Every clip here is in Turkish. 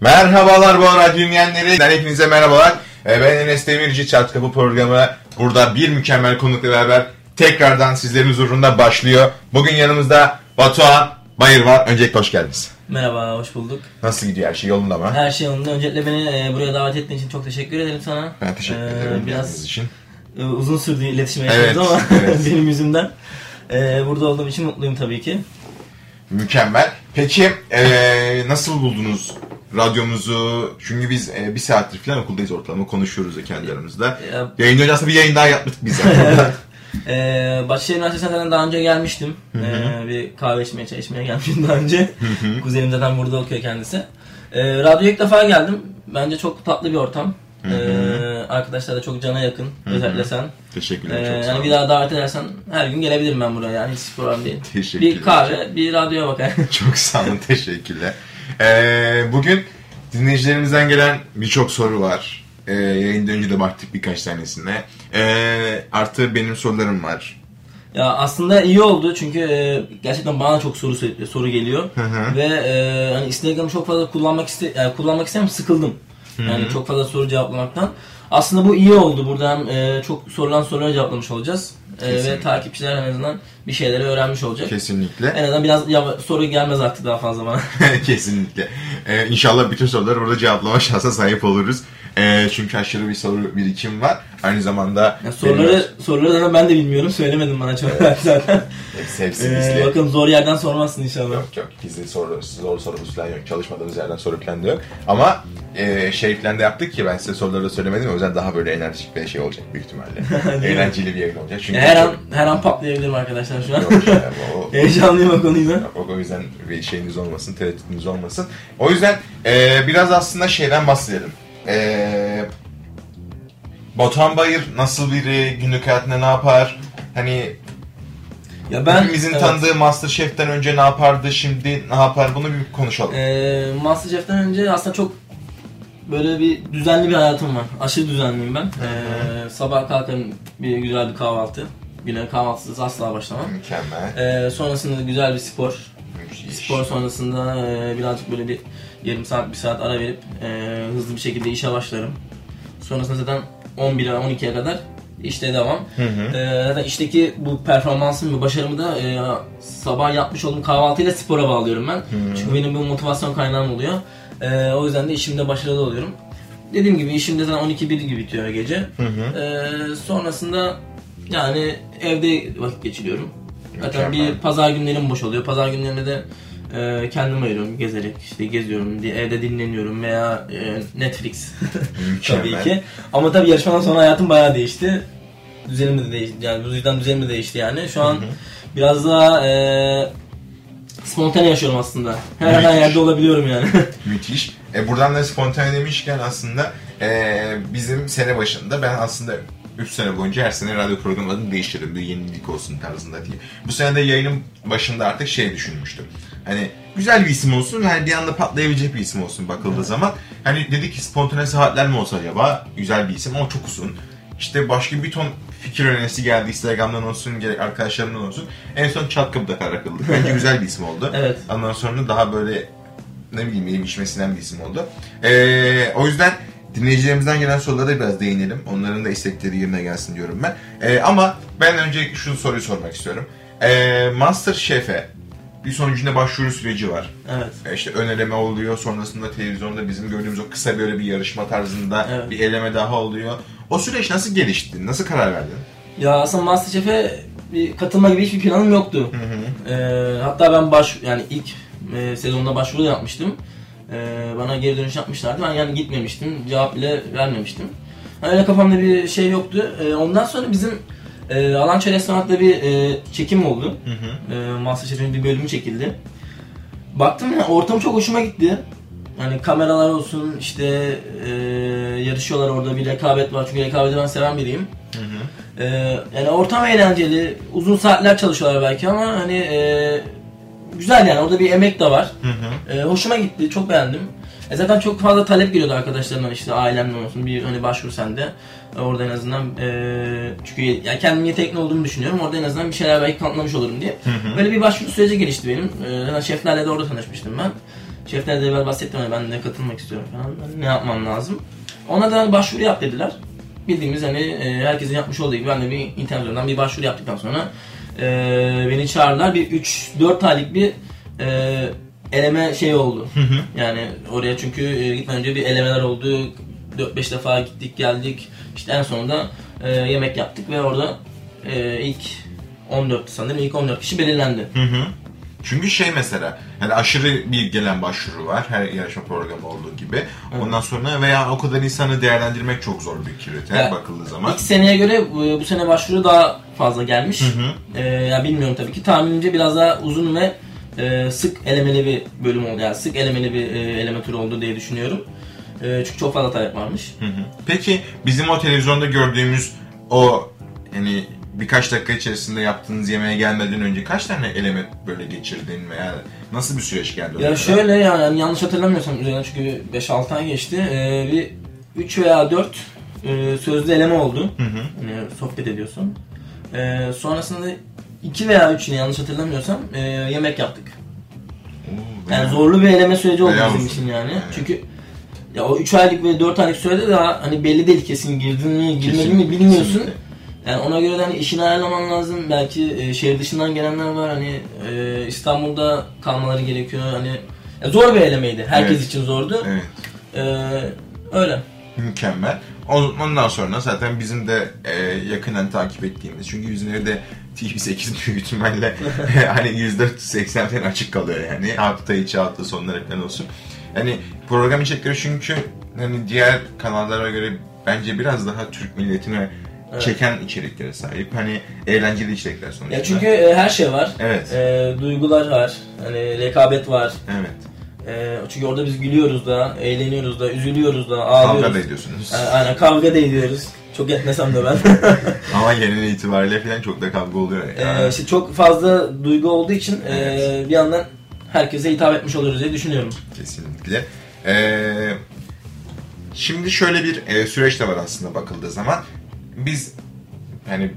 Merhabalar bu radyo dinleyenleri. Hepinize merhabalar. Ee, Ben Enes Demirci Çat Kapı programı burada bir mükemmel konukla beraber tekrardan sizlerin huzurunda başlıyor. Bugün yanımızda Batuhan Bayır var. Öncelikle hoş geldiniz. Merhaba, hoş bulduk. Nasıl gidiyor her şey yolunda mı? Her şey yolunda. Öncelikle beni e, buraya davet ettiğin için çok teşekkür ederim sana. Ben teşekkür Ee, ederim geldiğiniz Biraz için. e, uzun sürdü iletişime Evet, ama evet. benim yüzümden. E, burada olduğum için mutluyum tabii ki. Mükemmel. Peki ee, nasıl buldunuz radyomuzu? Çünkü biz ee, bir saattir falan okuldayız ortalama konuşuyoruz da kendi aramızda. Ya, Yayından önce aslında bir yayın daha yapmıştık biz zaten. e, Bahçeşehir Üniversitesi'ne zaten daha önce gelmiştim. E, bir kahve içmeye, çay içmeye gelmiştim daha önce. Kuzenim zaten burada okuyor kendisi. E, radyoya ilk defa geldim. Bence çok tatlı bir ortam. E, arkadaşlar da çok cana yakın. Özellikle sen. Teşekkürler Ee, çok sağ yani bir daha davet edersen her gün gelebilirim ben buraya yani hiç problem değil. Teşekkürler. Bir kahve, bir radyoya bakar. Çok sağ olun, teşekkürler. Ee, bugün dinleyicilerimizden gelen birçok soru var. Ee, yayından önce de baktık birkaç tanesine. Ee, artı benim sorularım var. ya aslında iyi oldu çünkü e, gerçekten bana çok soru soru geliyor hı. ve e, hani Instagram'ı çok fazla kullanmak iste yani kullanmak istemiyorum sıkıldım. Yani çok fazla soru cevaplamaktan. Aslında bu iyi oldu. Buradan e, çok sorulan soruları cevaplamış olacağız. E, ve takipçiler en azından bir şeyleri öğrenmiş olacak. Kesinlikle. En azından biraz ya, soru gelmez artık daha fazla bana. Kesinlikle. Ee, inşallah bütün soruları burada cevaplama şansa sahip oluruz. Ee, çünkü aşırı bir soru birikim var. Aynı zamanda Yani soruları soruları zaten ben de bilmiyorum. Söylemedim bana çok zaten. hepsi, hepsi Ee, bizde. bakın zor yerden sormazsın inşallah. Yok yok gizli soru, zor sorumuz falan yok. Çalışmadığımız yerden soru falan yok. Ama e, şey falan da yaptık ki ben size soruları da söylemedim. O yüzden daha böyle enerjik bir şey olacak büyük ihtimalle. Eğlenceli bir yayın olacak. Çünkü her an çok- her an patlayabilirim arkadaşlar şu an. Yok ya, o, Heyecanlıyım o konuyla. Yok, o yüzden bir şeyiniz olmasın, tereddütünüz olmasın. O yüzden e, biraz aslında şeyden bahsedelim. E, Batuhan Bayır nasıl biri, günlük hayatında ne yapar? Hani Ya ben hepimizin evet. tanıdığı Masterchef'ten önce ne yapardı, şimdi ne yapar? Bunu bir konuşalım. Ee, Masterchef'ten önce aslında çok böyle bir düzenli bir hayatım var. Aşırı düzenliyim ben. Ee, sabah kalkarım bir güzel bir kahvaltı. Güne kahvaltısız asla başlamam. Mükemmel. Ee, sonrasında güzel bir spor. Müthiş. Spor sonrasında e, birazcık böyle bir yarım saat bir saat ara verip e, hızlı bir şekilde işe başlarım. Sonrasında zaten 11'e 12'ye kadar işte devam. Hı hı. E, zaten işteki bu performansımı ve başarımı da e, sabah yapmış olduğum kahvaltıyla spora bağlıyorum ben. Çünkü benim bir motivasyon kaynağım oluyor. E, o yüzden de işimde başarılı oluyorum. Dediğim gibi işimde zaten 12-1 gibi bitiyor gece. Hı hı. E, sonrasında yani evde vakit geçiriyorum. Zaten Mükemmel. bir pazar günlerim boş oluyor. Pazar günlerinde de e, kendime ayırıyorum gezerek işte geziyorum evde dinleniyorum veya e, Netflix tabii ki. Ama tabii yarışmadan sonra hayatım bayağı değişti. Düzenim de değişti yani bu yüzden düzenim de değişti yani. Şu an biraz daha e, spontane yaşıyorum aslında. Her an her yerde olabiliyorum yani. Müthiş. E, buradan da spontane demişken aslında e, bizim sene başında ben aslında 3 sene boyunca her sene radyo programı adını değiştirdim. Bir yenilik olsun tarzında diye. Bu sene de yayının başında artık şey düşünmüştüm. Hani güzel bir isim olsun yani bir anda patlayabilecek bir isim olsun bakıldığı zaman. Hani dedik ki spontane saatler mi olsa acaba? Güzel bir isim ama çok uzun. İşte başka bir ton fikir önerisi geldi. Instagram'dan olsun, gerek arkadaşlarımdan olsun. En son çat kapıda karar kıldık. Bence güzel bir isim oldu. Evet. Ondan sonra daha böyle ne bileyim elim içmesinden bir isim oldu. Ee, o yüzden dinleyicilerimizden gelen sorulara da biraz değinelim. Onların da istekleri yerine gelsin diyorum ben. Ee, ama ben önce şu soruyu sormak istiyorum. Ee, Master Chef'e bir sonucunda başvuru süreci var. evet. Ee, İşte ön eleme oluyor. Sonrasında televizyonda bizim gördüğümüz o kısa böyle bir yarışma tarzında Evet. bir eleme daha oluyor. O süreç nasıl gelişti? Nasıl karar verdin? Ya aslında Masterchef'e bir katılma gibi hiçbir planım yoktu. Ee, hatta ben baş yani ilk e, sezonda başvuru yapmıştım. Ee, bana geri dönüş yapmışlardı. Ben yani gitmemiştim. Cevap bile vermemiştim. Yani öyle kafamda bir şey yoktu. Ee, ondan sonra bizim e, Alança Restoran'da bir e, çekim oldu. E, Masterchef'in bir bölümü çekildi. Baktım ya ortam çok hoşuma gitti. Hani kameralar olsun işte e, yarışıyorlar orada bir rekabet var çünkü rekabeti ben seven biriyim. E, yani ortam eğlenceli, uzun saatler çalışıyorlar belki ama hani e, güzel yani orada bir emek de var. E, hoşuma gitti, çok beğendim. E zaten çok fazla talep geliyordu arkadaşlarımdan işte ailemden olsun bir hani başvur sen de. E, Orada en azından e, çünkü yani kendim yetenekli olduğumu düşünüyorum. Orada en azından bir şeyler belki kanıtlamış olurum diye. Böyle bir başvuru süreci gelişti benim. E, şeflerle de orada tanışmıştım ben. Şefler de evvel bahsettim hani ben de katılmak istiyorum falan. Ben ne yapmam lazım? Ona da başvuru yap dediler. Bildiğimiz hani e, herkesin yapmış olduğu gibi ben de bir internet üzerinden bir başvuru yaptıktan sonra e, beni çağırdılar. Bir 3-4 aylık bir e, eleme şey oldu. Yani oraya çünkü e, gitmeden önce bir elemeler oldu. 4-5 defa gittik geldik. İşte en sonunda e, yemek yaptık ve orada e, ilk 14 sanırım ilk 14 kişi belirlendi. Hı hı. Çünkü şey mesela yani aşırı bir gelen başvuru var her yarışma programı olduğu gibi. Ondan sonra veya o kadar insanı değerlendirmek çok zor bir kriter Ya, bakıldığı zaman. İlk seneye göre bu, bu sene başvuru daha fazla gelmiş. hı. Ee, ya bilmiyorum tabii ki. Tahminimce biraz daha uzun ve e, sık elemeli bir bölüm oldu. Yani sık elemeli bir e, eleme turu oldu diye düşünüyorum. E, çünkü çok fazla talep varmış. Hı hı. Peki bizim o televizyonda gördüğümüz o yani birkaç dakika içerisinde yaptığınız yemeğe gelmeden önce kaç tane eleme böyle geçirdin veya nasıl bir süreç geldi? Ya şöyle yani, yanlış hatırlamıyorsam üzerinden çünkü 5-6 ay geçti. E, bir 3 veya 4 e, sözlü eleme oldu. Hı hı. Yani sohbet ediyorsun. E, sonrasında 2 veya 3 yine yanlış hatırlamıyorsam e, yemek yaptık. Oo, Yani zorlu bir eleme süreci oldu bizim için yani. Evet. Çünkü ya o 3 aylık ve 4 aylık sürede daha hani belli değil kesin girdin mi girmedin mi bilmiyorsun. kesinlikle. Yani ona göre de hani işini ayarlaman lazım. Belki e, şehir dışından gelenler var hani e, İstanbul'da kalmaları gerekiyor. Hani ya zor bir elemeydi. Herkes Evet. için zordu. Evet. E, öyle. Mükemmel. On- Ondan sonra zaten bizim de e, yakından takip ettiğimiz çünkü bizim evde TV8 büyük ihtimalle hani %80 falan açık kalıyor yani hafta içi hafta sonları falan olsun. Yani program içerikleri çünkü hani diğer kanallara göre bence biraz daha Türk milletine Evet. çeken içeriklere sahip. Hani eğlenceli içerikler sonuçta. Ya çünkü e, her şey var. Evet. E, duygular var. Hani rekabet var. Evet. E, çünkü orada biz gülüyoruz da, eğleniyoruz da, üzülüyoruz da, ağlıyoruz. Kavga da ediyorsunuz. A- Aynen kavga da ediyoruz. Çok etmesem de ben. Ama genel itibariyle falan çok da kavga oluyor. ya. Ee, işte çok fazla duygu olduğu için e, Evet. bir yandan herkese hitap etmiş oluruz diye düşünüyorum. Kesinlikle. Ee, şimdi şöyle bir e, süreç de var aslında bakıldığı zaman. Biz hani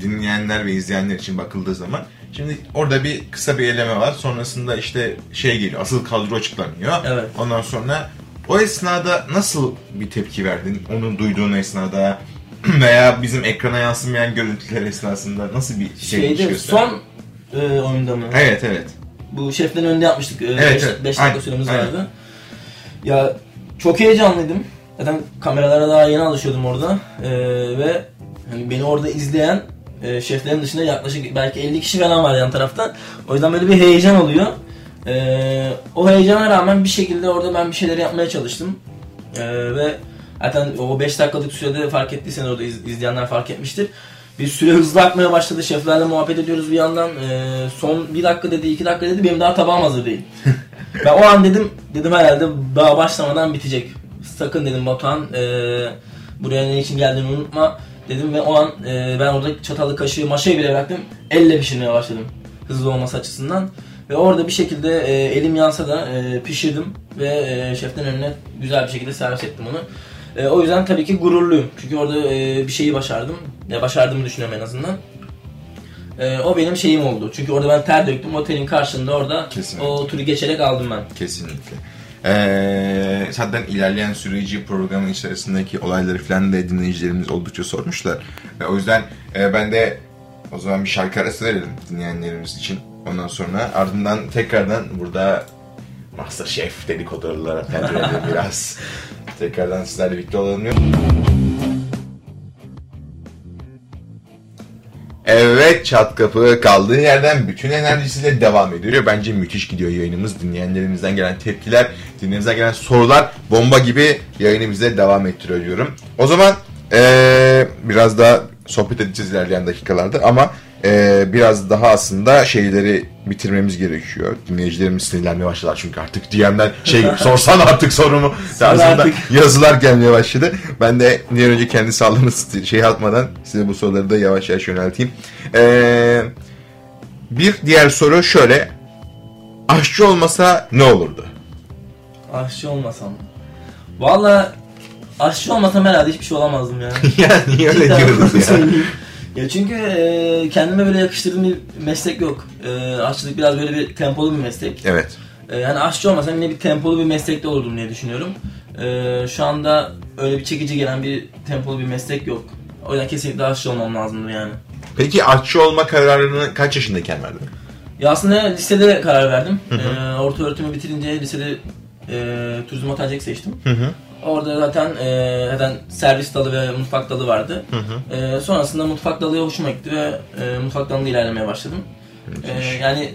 dinleyenler ve izleyenler için bakıldığı zaman şimdi orada bir kısa bir eleme var. Sonrasında işte şey geliyor. Asıl kadro açıklanıyor. Evet. Ondan sonra o esnada nasıl bir tepki verdin? Onu duyduğun esnada veya bizim ekrana yansımayan görüntüler esnasında nasıl bir şey Şeyde son e, oyunda mı? Evet evet. Bu şeflerin önünde yapmıştık. 5 Evet, evet. dakika Aynen, süremiz aynen. vardı. Ya çok heyecanlıydım. Zaten kameralara daha yeni alışıyordum orada. Ee, ve hani beni orada izleyen e, şeflerin dışında yaklaşık belki 50 kişi falan var yan tarafta. O yüzden böyle bir heyecan oluyor. Ee, o heyecana rağmen bir şekilde orada ben bir şeyler yapmaya çalıştım. Ee, ve zaten o 5 dakikalık sürede fark ettiysen orada iz- izleyenler fark etmiştir. Bir süre hızlı akmaya başladı. Şeflerle muhabbet ediyoruz bir yandan. Ee, son bir dakika dedi, iki dakika dedi. Benim daha tabağım hazır değil. ben o an dedim, dedim herhalde daha başlamadan bitecek. Sakın dedim Batuhan, e, buraya ne için geldiğini unutma dedim ve o an e, ben orada çatalı kaşığı maşayı bile bıraktım. Elle pişirmeye başladım. Hızlı olması açısından. Ve orada bir şekilde e, elim yansa da e, pişirdim ve e, şeften önüne güzel bir şekilde servis ettim onu. E, o yüzden tabii ki gururluyum. Çünkü orada e, bir şeyi başardım. Ya başardığımı düşünüyorum en azından. E, o benim şeyim oldu. Çünkü orada ben ter döktüm. Otelin karşında orada Kesinlikle. o turu geçerek aldım ben. Kesinlikle. Ee, zaten ilerleyen süreci programın içerisindeki olayları falan da dinleyicilerimiz oldukça sormuşlar. Ve o yüzden e, ben de o zaman bir şarkı arası verelim dinleyenlerimiz için. Ondan sonra ardından tekrardan burada Masterchef dedikodularına pencerede biraz tekrardan sizlerle birlikte olalım. Evet çat kapı kaldığı yerden bütün enerjisiyle devam ediyor. Bence müthiş gidiyor yayınımız. Dinleyenlerimizden gelen tepkiler, dinleyenlerimizden gelen sorular bomba gibi yayını bize devam ettiriyor diyorum. O zaman eee, biraz daha sohbet edeceğiz ilerleyen dakikalarda ama eee, biraz daha aslında şeyleri bitirmemiz gerekiyor. Dinleyicilerimiz sinirlenmeye başladılar çünkü artık DM'den şey sorsan artık sorumu tarzında yazılar gelmeye başladı. Ben de bir önce kendi sağlığımı şey atmadan size bu soruları da yavaş yavaş yönelteyim. Ee, bir diğer soru şöyle. Aşçı olmasa ne olurdu? Aşçı olmasam. Valla aşçı olmasam herhalde hiçbir şey olamazdım ya. ya niye öyle diyoruz ya? Ya çünkü e, kendime böyle yakıştırdığım bir meslek yok. E, aşçılık biraz böyle bir tempolu bir meslek. Evet. E, yani aşçı olmasam yine bir tempolu bir meslekte olurdum diye düşünüyorum. E, şu anda öyle bir çekici gelen bir tempolu bir meslek yok. O yüzden kesinlikle aşçı olmam lazımdı yani. Peki aşçı olma kararını kaç yaşındayken verdin? Ya aslında lisede karar verdim. E, orta öğretimi bitirince lisede e, turizm otelcilik seçtim. Hı hı. Orada zaten e, zaten servis dalı ve mutfak dalı vardı. E, sonrasında mutfak dalı hoşuma gitti ve e, mutfak dalında ilerlemeye başladım. E, yani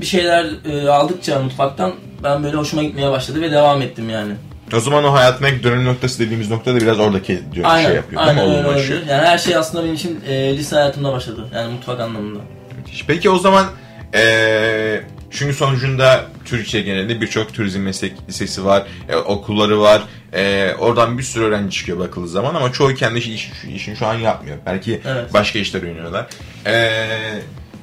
bir şeyler e, aldıkça mutfaktan ben böyle hoşuma gitmeye başladı ve devam ettim yani. O zaman o hayatındaki dönüm noktası dediğimiz nokta da biraz oradaki diyor, Aynen, şey yapıyor aynen değil mi? öyle. Yani her şey aslında benim için e, lise hayatımda başladı. Yani mutfak anlamında. Peki o zaman eee çünkü sonucunda Türkiye genelinde birçok turizm meslek lisesi var, e, okulları var. E, oradan bir sürü öğrenci çıkıyor bakıldığı zaman ama çoğu kendi iş, iş- işini şu an yapmıyor. Belki Evet. başka işler yöneliyorlar. E,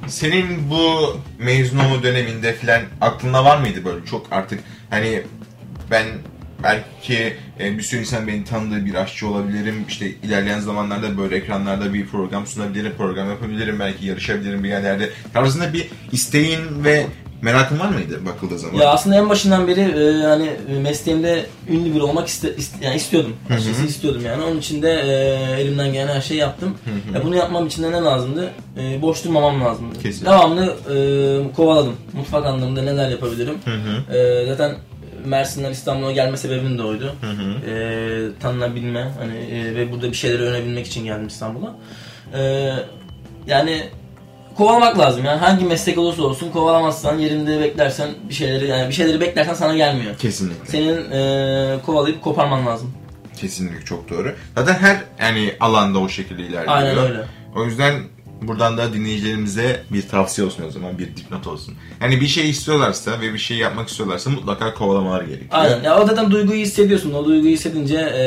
senin bu mezun olma döneminde filan aklında var mıydı böyle çok artık hani ben belki e, bir sürü insan beni tanıdığı bir aşçı olabilirim. İşte ilerleyen zamanlarda böyle ekranlarda bir program sunabilirim, program yapabilirim, belki yarışabilirim bir yerlerde. Tarzında bir isteğin ve merakın var mıydı bakıldığı zaman? Ya aslında en başından beri e, hani e, mesleğimde ünlü biri olmak iste, iste- yani istiyordum. Açıkçası istiyordum yani. Onun için de e, elimden gelen her şeyi yaptım. Ya bunu yapmam için de ne lazımdı? E, boş durmamam lazımdı. Kesinlikle. Devamlı e, kovaladım. Mutfak anlamında neler yapabilirim. E, zaten Mersin'den İstanbul'a gelme sebebim de oydu. E, tanınabilme hani e, ve burada bir şeyleri öğrenebilmek için geldim İstanbul'a. E, yani kovalamak lazım yani hangi meslek olursa olsun kovalamazsan yerinde beklersen bir şeyleri yani bir şeyleri beklersen sana gelmiyor. Kesinlikle. Senin e, kovalayıp koparman lazım. Kesinlikle çok doğru. Zaten her yani alanda o şekilde ilerliyor. Aynen öyle. O yüzden buradan da dinleyicilerimize bir tavsiye olsun o zaman, bir dipnot olsun. Yani bir şey istiyorlarsa ve bir şey yapmak istiyorlarsa mutlaka kovalamaları gerekiyor. Aynen. Ya o zaten duyguyu hissediyorsun. O duyguyu hissedince e,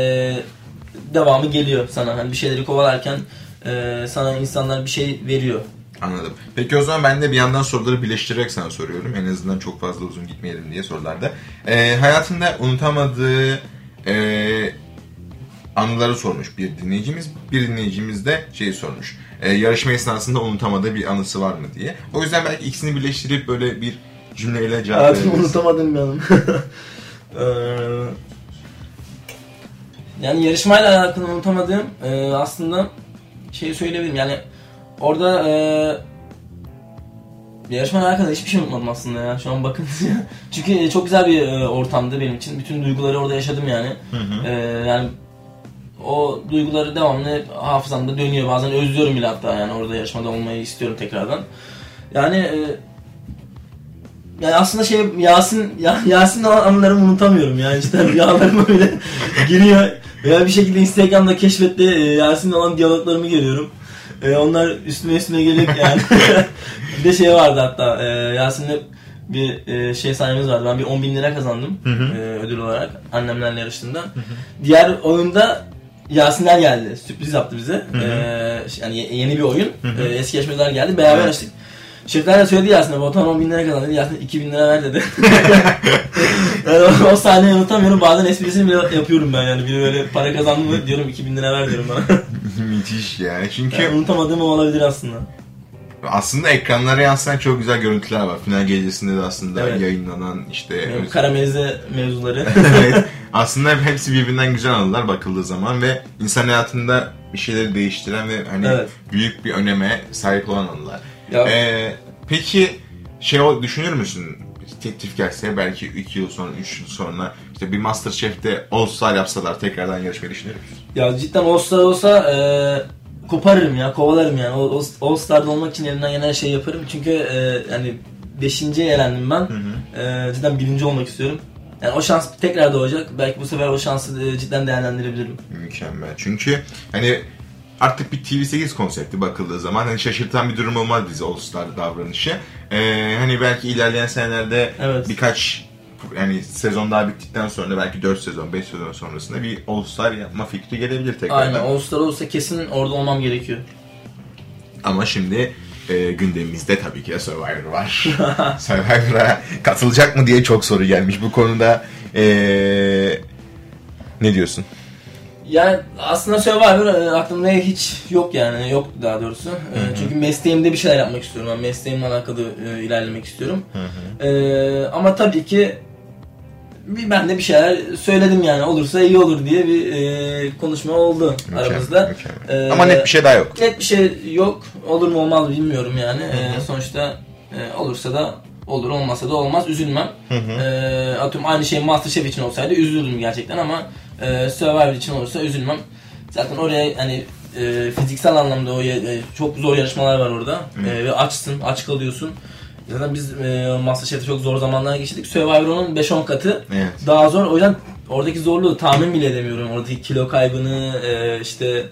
devamı geliyor sana. Hani bir şeyleri kovalarken e, sana insanlar bir şey veriyor. Anladım. Peki o zaman ben de bir yandan soruları birleştirerek sana soruyorum. En azından çok fazla uzun gitmeyelim diye sorularda. Ee, hayatında unutamadığı e, anıları sormuş bir dinleyicimiz. Bir dinleyicimiz de şeyi sormuş. E, yarışma esnasında unutamadığı bir anısı var mı diye. O yüzden belki ikisini birleştirip böyle bir cümleyle cevap Hayatımı verebiliriz. unutamadım bir anım. Eee, yani yarışmayla alakalı unutamadığım eee, aslında şeyi söyleyebilirim yani orada eee yarışmayla alakalı hiçbir şey unutmadım aslında ya. Şu an bakın. Çünkü çok güzel bir eee, ortamdı benim için. Bütün duyguları orada yaşadım yani. Eee, yani o duyguları devamlı hafızamda dönüyor. Bazen özlüyorum bile hatta yani orada yarışmada olmayı istiyorum tekrardan. Yani eee yani aslında şey Yasin ya, Yasin anılarımı unutamıyorum yani işte rüyalarıma bile giriyor. Veya bir şekilde Instagram'da keşfette e, Yasin'le olan diyaloglarımı görüyorum. E, onlar üstüme üstüme geliyor yani. bir de şey vardı hatta e, Yasin'le bir e, şey sahnemiz vardı. Ben bir 10 bin lira kazandım e, ödül olarak annemlerle yarıştığımda. Diğer oyunda Yasinler geldi. Sürpriz yaptı bize. E, yani ye- yeni bir oyun. E, eski yarışmacılar geldi. Beraber Evet. açtık. Şefler de söyledi Yasin'e Batuhan 10 bin lira kazandı. Yasin 2 bin lira ver dedi. yani o, o sahneyi unutamıyorum. Bazen esprisini bile yapıyorum ben yani. Biri böyle para kazandı mı diyorum 2 bin lira ver diyorum bana. Müthiş yani. Çünkü yani unutamadığım o olabilir aslında. aslında ekranlara yansıyan çok güzel görüntüler var. Final gecesinde de aslında Evet. yayınlanan işte Yani karamelize mevzuları. evet. Aslında hepsi birbirinden güzel anılar bakıldığı zaman ve insan hayatında bir şeyleri değiştiren ve hani Evet. büyük bir öneme sahip olan anılar. Ya- Ee, peki şey düşünür müsün? Teklif gelse belki 2 yıl sonra, 3 yıl sonra işte bir Masterchef'te All Star yapsalar tekrardan yarışmayı düşünür müsün? ya cidden All Star olsa e, koparırım ya, kovalarım yani. All, All Star'da olmak için elimden gelen her şeyi yaparım. Çünkü e, yani 5. elendim ben. E, cidden birinci olmak istiyorum. Yani o şans tekrar doğacak. Belki bu sefer o şansı e, cidden değerlendirebilirim. Mükemmel. Çünkü hani artık bir TV8 konsepti bakıldığı zaman hani şaşırtan bir durum olmaz bize All Star davranışı. Ee, hani belki ilerleyen senelerde Evet. birkaç yani sezon daha bittikten sonra belki 4 sezon 5 sezon sonrasında bir All Star yapma fikri gelebilir tekrardan. Aynen All Star olsa kesin orada olmam gerekiyor. Ama şimdi e, gündemimizde tabii ki de Survivor var. Survivor'a katılacak mı diye çok soru gelmiş bu konuda. E, ne diyorsun? Yani aslında Survivor e, aklımda hiç yok yani yok daha doğrusu. E, Çünkü mesleğimde bir şeyler yapmak istiyorum. Ben mesleğimle alakalı e, ilerlemek istiyorum. E, ama tabii ki bir, ben de bir şeyler söyledim yani olursa iyi olur diye bir e, konuşma oldu Mükemmel, aramızda. mükemmel. E, Ama net bir şey daha yok. Net bir şey yok. Olur mu olmaz bilmiyorum yani. E, sonuçta e, olursa da olur olmasa da olmaz üzülmem. E, atıyorum aynı şey Masterchef için olsaydı üzülürdüm gerçekten ama e, Survivor için olursa üzülmem. Zaten oraya hani e, fiziksel anlamda o e, çok zor yarışmalar var orada E, ve açsın, aç kalıyorsun. Zaten biz e, Masterchef'te çok zor zamanlar geçirdik. Survivor'un 5-10 katı Evet. daha zor. O yüzden oradaki zorluğu tahmin bile edemiyorum. Oradaki kilo kaybını e, işte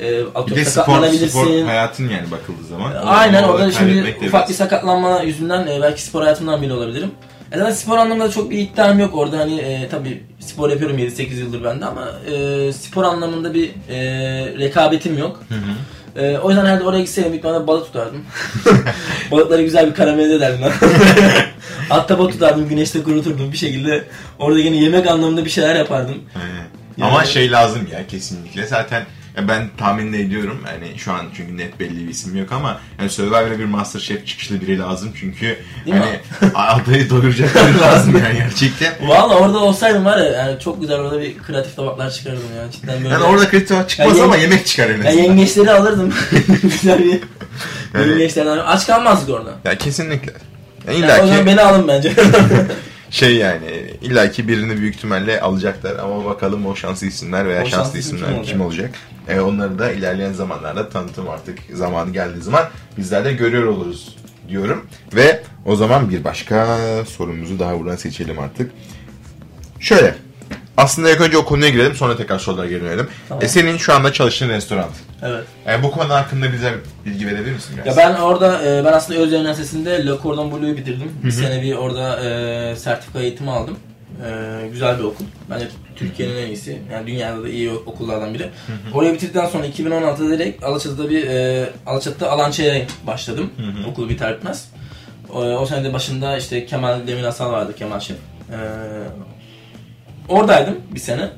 e, Bir de spor, spor hayatın yani bakıldığı zaman. Aynen orada şimdi ufak bir sakatlanma yüzünden e, belki spor hayatımdan bile olabilirim. E zaten spor anlamında çok bir iddiam yok orada hani e, tabii spor yapıyorum 7-8 yıldır bende ama e, spor anlamında bir e, rekabetim yok. E, o yüzden herhalde oraya gitseydim ilk bana balık tutardım. Balıkları güzel bir karamelize ederdim. Ahtapot tutardım, güneşte kuruturdum bir şekilde. Orada yine yemek anlamında bir şeyler yapardım. Aynen. Yani- Ama şey lazım ya kesinlikle. Zaten ya ben tahmin ediyorum. Yani şu an çünkü net belli bir isim yok ama yani Survivor'a bir Masterchef çıkışlı biri lazım çünkü Değil mi? hani adayı doyuracak biri lazım yani gerçekten. Valla orada olsaydım var ya yani çok güzel orada bir kreatif tabaklar çıkardım ya cidden böyle. Yani orada kritik çıkmaz Ya ama yenge- yemek çıkar en Ya azından. yengeçleri alırdım. güzel bir Yani- yengeçlerden. Aç kalmazdık orada. Ya kesinlikle. Ya Yani İlla zaman ki beni alın bence. şey yani illa ki birini büyük ihtimalle alacaklar ama bakalım o şanslı isimler veya O şanslı şanslı isim isimler kim kim olacak? E, onları da ilerleyen zamanlarda tanıtım artık zamanı geldiği zaman bizler de görüyor oluruz diyorum. Ve o zaman bir başka sorumuzu daha buradan seçelim artık. Şöyle. Aslında ilk önce o konuya girelim sonra tekrar sorulara geri dönelim. Tamam. E, senin şu anda çalıştığın restoran. evet. E, bu konu hakkında bize bilgi verebilir misin biraz? Ya ben orada e, ben aslında Özyeğin Üniversitesi'nde Le Cordon Bleu'yu bitirdim. Bir sene bir orada e, sertifika eğitimi aldım. E, güzel bir okul. Bence Türkiye'nin en iyisi. Yani dünyada da iyi okullardan biri. Orayı bitirdikten sonra 2016'da direkt Alaçatı'da bir e, Alaçatı'da Alança'ya başladım. Okulu biter bitmez. O, o sene de başında işte Kemal Demirasal vardı Kemal Şef. E, oradaydım bir sene.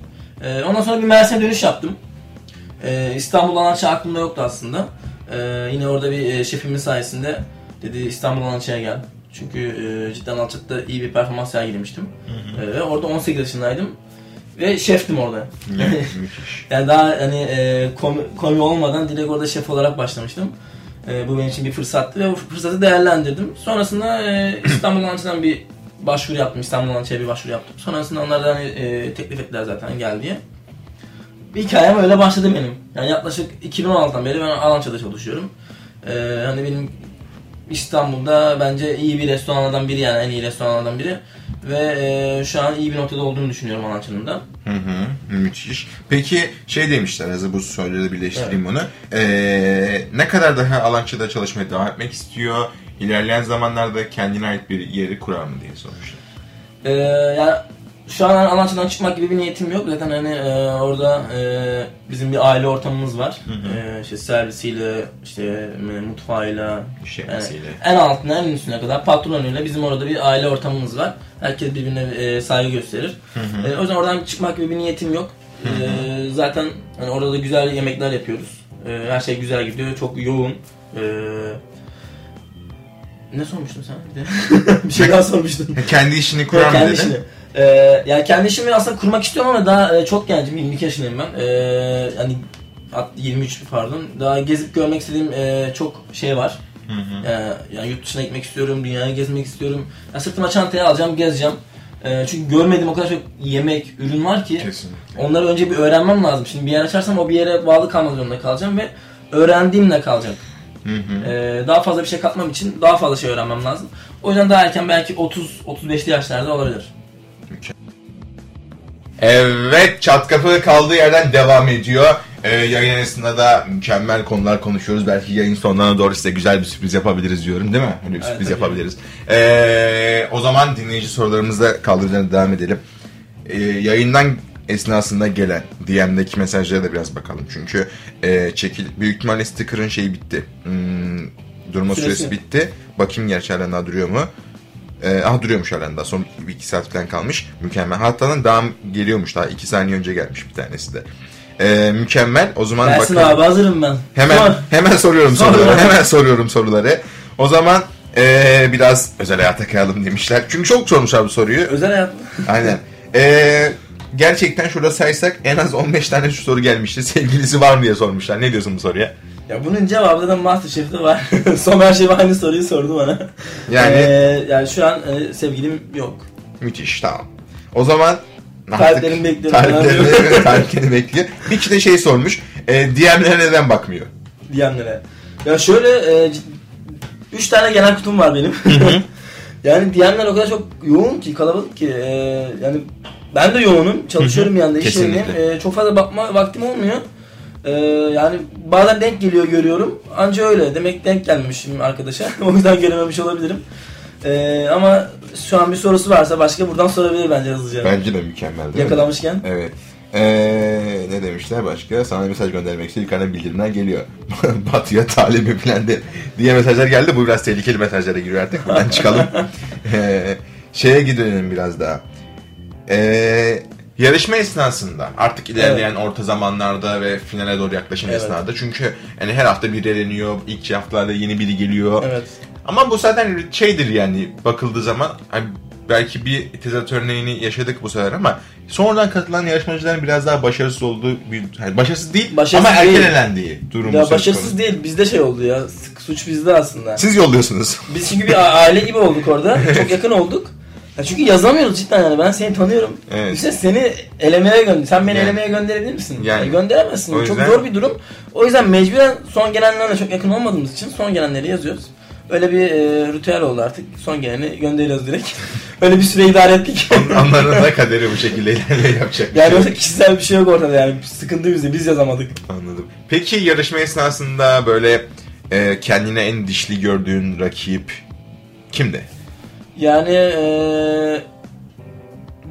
E, ondan sonra bir Mersin'e dönüş yaptım. Ee, İstanbul Alançı aklımda yoktu aslında. Ee, yine orada bir e, şefimiz sayesinde dedi İstanbul Alançı'ya gel. Çünkü e, cidden Alçak'ta iyi bir performans sergilemiştim. Ee, ve orada 18 yaşındaydım. Ve şeftim orada. Yani daha hani e, komi, komi olmadan direkt orada şef olarak başlamıştım. E, bu benim için bir fırsattı ve bu fırsatı değerlendirdim. Sonrasında e, İstanbul Alançı'dan bir başvuru yaptım. İstanbul Alançı'ya bir başvuru yaptım. Sonrasında onlar da hani, e, teklif ettiler zaten gel diye. Bir hikayem öyle başladı benim. Yani yaklaşık 2016'dan beri ben Alança'da çalışıyorum. Ee, hani benim İstanbul'da bence iyi bir restoranlardan biri yani en iyi restoranlardan biri. Ve e, şu an iyi bir noktada olduğunu düşünüyorum Alança'nın da. Hı hı, müthiş. Peki şey demişler hazır bu soruları birleştireyim bunu. Ee, ne kadar daha Alança'da çalışmaya devam etmek istiyor? İlerleyen zamanlarda kendine ait bir yeri kurar mı diye sormuşlar. Ee, yani şu an Alança'dan çıkmak gibi bir niyetim yok. Zaten hani e, orada e, bizim bir aile ortamımız var. E, işte servisiyle, işte e, mutfağıyla, Şefisiyle. en altına en üstüne kadar patronuyla bizim orada bir aile ortamımız var. Herkes birbirine e, saygı gösterir. E, o yüzden oradan çıkmak gibi bir niyetim yok. E, zaten hani orada da güzel yemekler yapıyoruz. E, her şey güzel gidiyor. Çok yoğun. E, ne sormuştun sen? Bir, de? bir şey daha sormuştun. Kendi işini kurar mı kendi işini. Ee, yani kendi işimi aslında kurmak istiyorum ama daha e, çok gencim. 22 yaşındayım ben. Ee, yani at- 23 pardon. Daha gezip görmek istediğim e, çok şey var. Ee, yani yurt dışına gitmek istiyorum, dünyayı gezmek istiyorum. Ya sırtıma çantayı alacağım, gezeceğim. Ee, çünkü görmediğim o kadar çok yemek, ürün var ki. Kesinlikle. Onları önce bir öğrenmem lazım. Şimdi bir yer açarsam o bir yere bağlı kalmak zorunda kalacağım ve öğrendiğimle kalacak. Hı hı. Ee, daha fazla bir şey katmam için daha fazla şey öğrenmem lazım. O yüzden daha erken belki 30-35'li yaşlarda olabilir. Evet çat kapı kaldığı yerden devam ediyor. Ee, yayın arasında da mükemmel konular konuşuyoruz. Belki yayın sonlarına doğru size güzel bir sürpriz yapabiliriz diyorum değil mi? Öyle bir Evet, sürpriz tabii. yapabiliriz. Ee, o zaman dinleyici sorularımızla kaldıracağına devam edelim. Ee, yayından esnasında gelen DM'deki mesajlara da biraz bakalım. Çünkü e, çekil büyük ihtimalle sticker'ın şeyi bitti. Hmm, durma Süresi. süresi bitti. Bakayım gerçi halen daha duruyor mu? Ee, aha duruyormuş halen daha. Son bir iki saat falan kalmış. Mükemmel. Hatta daha geliyormuş daha. iki saniye önce gelmiş bir tanesi de. Ee, mükemmel. O zaman Gelsin bakalım. abi hazırım ben. Hemen Sor. hemen soruyorum Sor. soruları. Hemen soruyorum soruları. O zaman ee, biraz özel hayata kayalım demişler. Çünkü çok sormuşlar bu soruyu. Özel hayat mı? Aynen. Ee, gerçekten şurada saysak en az 15 tane şu soru gelmişti. Sevgilisi var mı diye sormuşlar. Ne diyorsun bu soruya? Ya bunun cevabı da Masterchef'te var. Somer Şef aynı soruyu sordu bana. Yani Ee, yani şu an e, sevgilim yok. müthiş tamam. O zaman Tariflerini bekliyorum. Tariflerini, tariflerini bekliyor. Bir kişi de şey sormuş. E, DM'lere neden bakmıyor? diyenlere. Ya şöyle e, üç tane genel kutum var benim. yani diyenler o kadar çok yoğun ki kalabalık ki e, yani ben de yoğunum çalışıyorum yani iş Kesinlikle. yerindeyim. E, çok fazla bakma vaktim olmuyor. E, yani bazen denk geliyor görüyorum. Anca öyle. Demek denk gelmişim arkadaşa. o yüzden görememiş olabilirim. E, ama şu an bir sorusu varsa başka buradan sorabilir bence hızlıca. Bence de mükemmel değil mi? Yakalamışken. Evet. Ee, ne demişler başka? Sana mesaj göndermek için yukarıdan bildirimler geliyor. Batı'ya talibi falan de, diye mesajlar geldi. Bu biraz tehlikeli mesajlara giriyor artık. Buradan çıkalım. ee, şeye gidelim biraz daha. Ee, yarışma esnasında artık ilerleyen orta zamanlarda ve finale doğru yaklaşan Evet. esnada çünkü yani her hafta biri eleniyor, ilk haftalarda yeni biri geliyor. Evet. Ama bu zaten şeydir yani bakıldığı zaman hani belki bir tezat örneğini yaşadık bu sefer ama sonradan katılan yarışmacıların biraz daha başarısız olduğu bir yani başarısız değil Başarısız ama erken değil. elendiği durumu Ya başarısız konusu. değil bizde şey oldu ya. Suç bizde aslında. Siz yolluyorsunuz. Biz çünkü bir aile gibi olduk orada. Çok yakın olduk. Ya çünkü yazamıyoruz cidden yani. Ben seni tanıyorum. Evet. İşte seni elemeye gönder. Sen beni Yani. elemeye gönderebilir misin? Yani. Yani. gönderemezsin. O Çok yüzden- zor bir durum. O yüzden mecburen son gelenlerle çok yakın olmadığımız için son gelenleri yazıyoruz. Öyle bir e, ritüel oldu artık. Son geleni gönderiyoruz direkt. Öyle bir süre idare ettik. Onların da kaderi bu şekilde ilerliyor yapacak bir yani şey yok. yoksa kişisel bir şey yok ortada yani. Sıkıntı bizde. Biz yazamadık. Anladım. Peki yarışma esnasında böyle e, kendine en dişli gördüğün rakip kimdi? Yani eee